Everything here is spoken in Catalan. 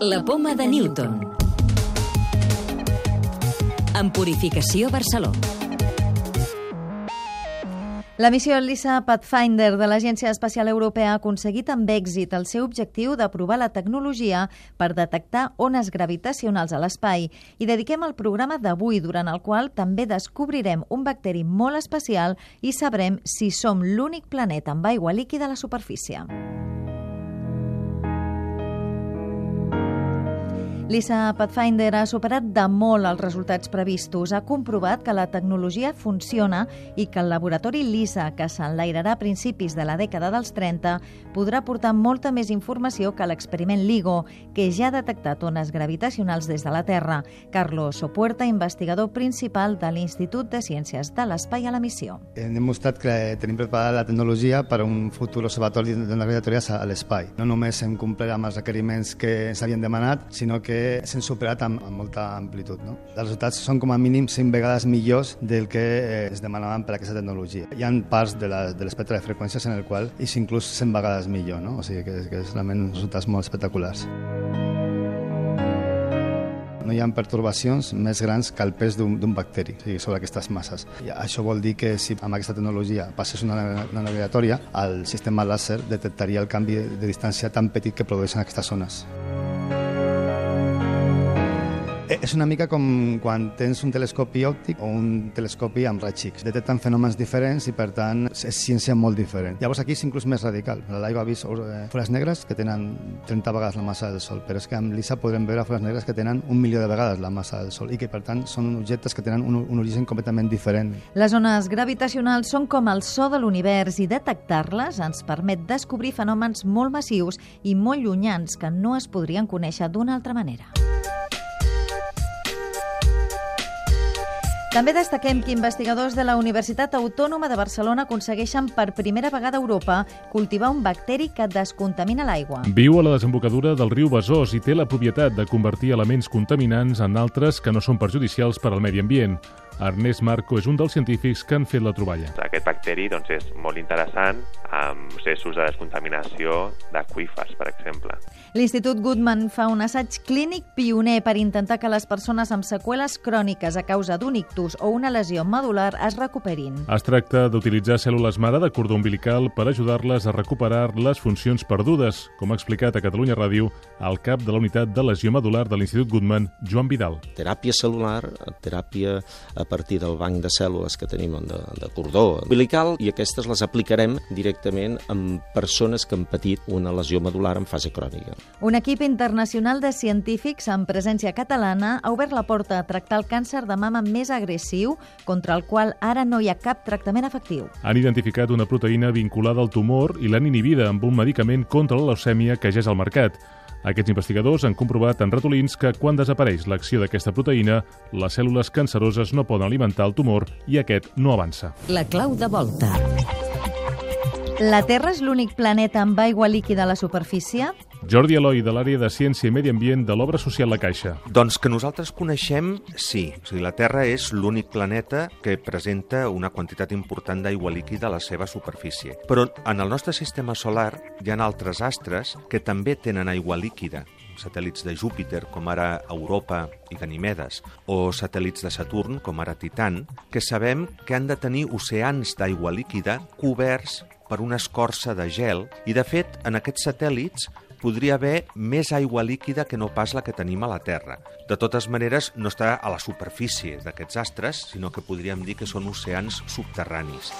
La poma de Newton. En Purificació Barcelona. La missió LISA Pathfinder de l'Agència Espacial Europea ha aconseguit amb èxit el seu objectiu de provar la tecnologia per detectar ones gravitacionals a l'espai i dediquem el programa d'avui, durant el qual també descobrirem un bacteri molt especial i sabrem si som l'únic planeta amb aigua líquida a la superfície. L'ISA Pathfinder ha superat de molt els resultats previstos. Ha comprovat que la tecnologia funciona i que el laboratori LISA, que s'enlairarà a principis de la dècada dels 30, podrà portar molta més informació que l'experiment LIGO, que ja ha detectat ones gravitacionals des de la Terra. Carlos Sopuerta, investigador principal de l'Institut de Ciències de l'Espai a la missió. Hem demostrat que tenim preparada la tecnologia per a un futur observatori de gravitatorias a l'espai. No només hem complert amb els requeriments que s'havien demanat, sinó que s'han superat amb, amb molta amplitud. No? Els resultats són com a mínim 5 vegades millors del que eh, es demanaven per aquesta tecnologia. Hi ha parts de l'espectre de, de freqüències en el qual és inclús 100 vegades millor, no? o sigui que, que és realment resultats molt espectaculars no hi ha pertorbacions més grans que el pes d'un bacteri o sigui, sobre aquestes masses. I això vol dir que si amb aquesta tecnologia passés una, una navigatòria, el sistema làser detectaria el canvi de distància tan petit que produeixen aquestes zones. Eh, és una mica com quan tens un telescopi òptic o un telescopi amb raigs X. Detecten fenòmens diferents i, per tant, és ciència molt diferent. Llavors aquí és inclús més radical. L'aigua ha vist eh, foles negres que tenen 30 vegades la massa del Sol, però és que amb l'ISA podrem veure foles negres que tenen un milió de vegades la massa del Sol i que, per tant, són objectes que tenen un, un origen completament diferent. Les ones gravitacionals són com el so de l'univers i detectar-les ens permet descobrir fenòmens molt massius i molt llunyans que no es podrien conèixer d'una altra manera. També destaquem que investigadors de la Universitat Autònoma de Barcelona aconsegueixen per primera vegada a Europa cultivar un bacteri que descontamina l'aigua. Viu a la desembocadura del riu Besòs i té la propietat de convertir elements contaminants en altres que no són perjudicials per al medi ambient. Ernest Marco és un dels científics que han fet la troballa. Aquest bacteri doncs, és molt interessant amb processos de descontaminació d'aquífers, per exemple. L'Institut Goodman fa un assaig clínic pioner per intentar que les persones amb seqüeles cròniques a causa d'un ictus o una lesió medular es recuperin. Es tracta d'utilitzar cèl·lules mare de cordó umbilical per ajudar-les a recuperar les funcions perdudes, com ha explicat a Catalunya Ràdio el cap de la unitat de lesió medular de l'Institut Goodman, Joan Vidal. Teràpia celular, teràpia a partir del banc de cèl·lules que tenim de, de cordó umbilical i aquestes les aplicarem directament amb persones que han patit una lesió medular en fase crònica. Un equip internacional de científics amb presència catalana ha obert la porta a tractar el càncer de mama més agressiu, contra el qual ara no hi ha cap tractament efectiu. Han identificat una proteïna vinculada al tumor i l'han inhibida amb un medicament contra la leucèmia que ja és al mercat. Aquests investigadors han comprovat en ratolins que quan desapareix l'acció d'aquesta proteïna, les cèl·lules canceroses no poden alimentar el tumor i aquest no avança. La clau de volta. La Terra és l'únic planeta amb aigua líquida a la superfície? Jordi Eloi, de l'àrea de Ciència i Medi Ambient de l'Obra Social La Caixa. Doncs que nosaltres coneixem, sí. O sigui, la Terra és l'únic planeta que presenta una quantitat important d'aigua líquida a la seva superfície. Però en el nostre sistema solar hi ha altres astres que també tenen aigua líquida satèl·lits de Júpiter, com ara Europa i Ganimedes, o satèl·lits de Saturn, com ara Titan, que sabem que han de tenir oceans d'aigua líquida coberts per una escorça de gel i, de fet, en aquests satèl·lits podria haver més aigua líquida que no pas la que tenim a la Terra. De totes maneres, no està a la superfície d'aquests astres, sinó que podríem dir que són oceans subterranis.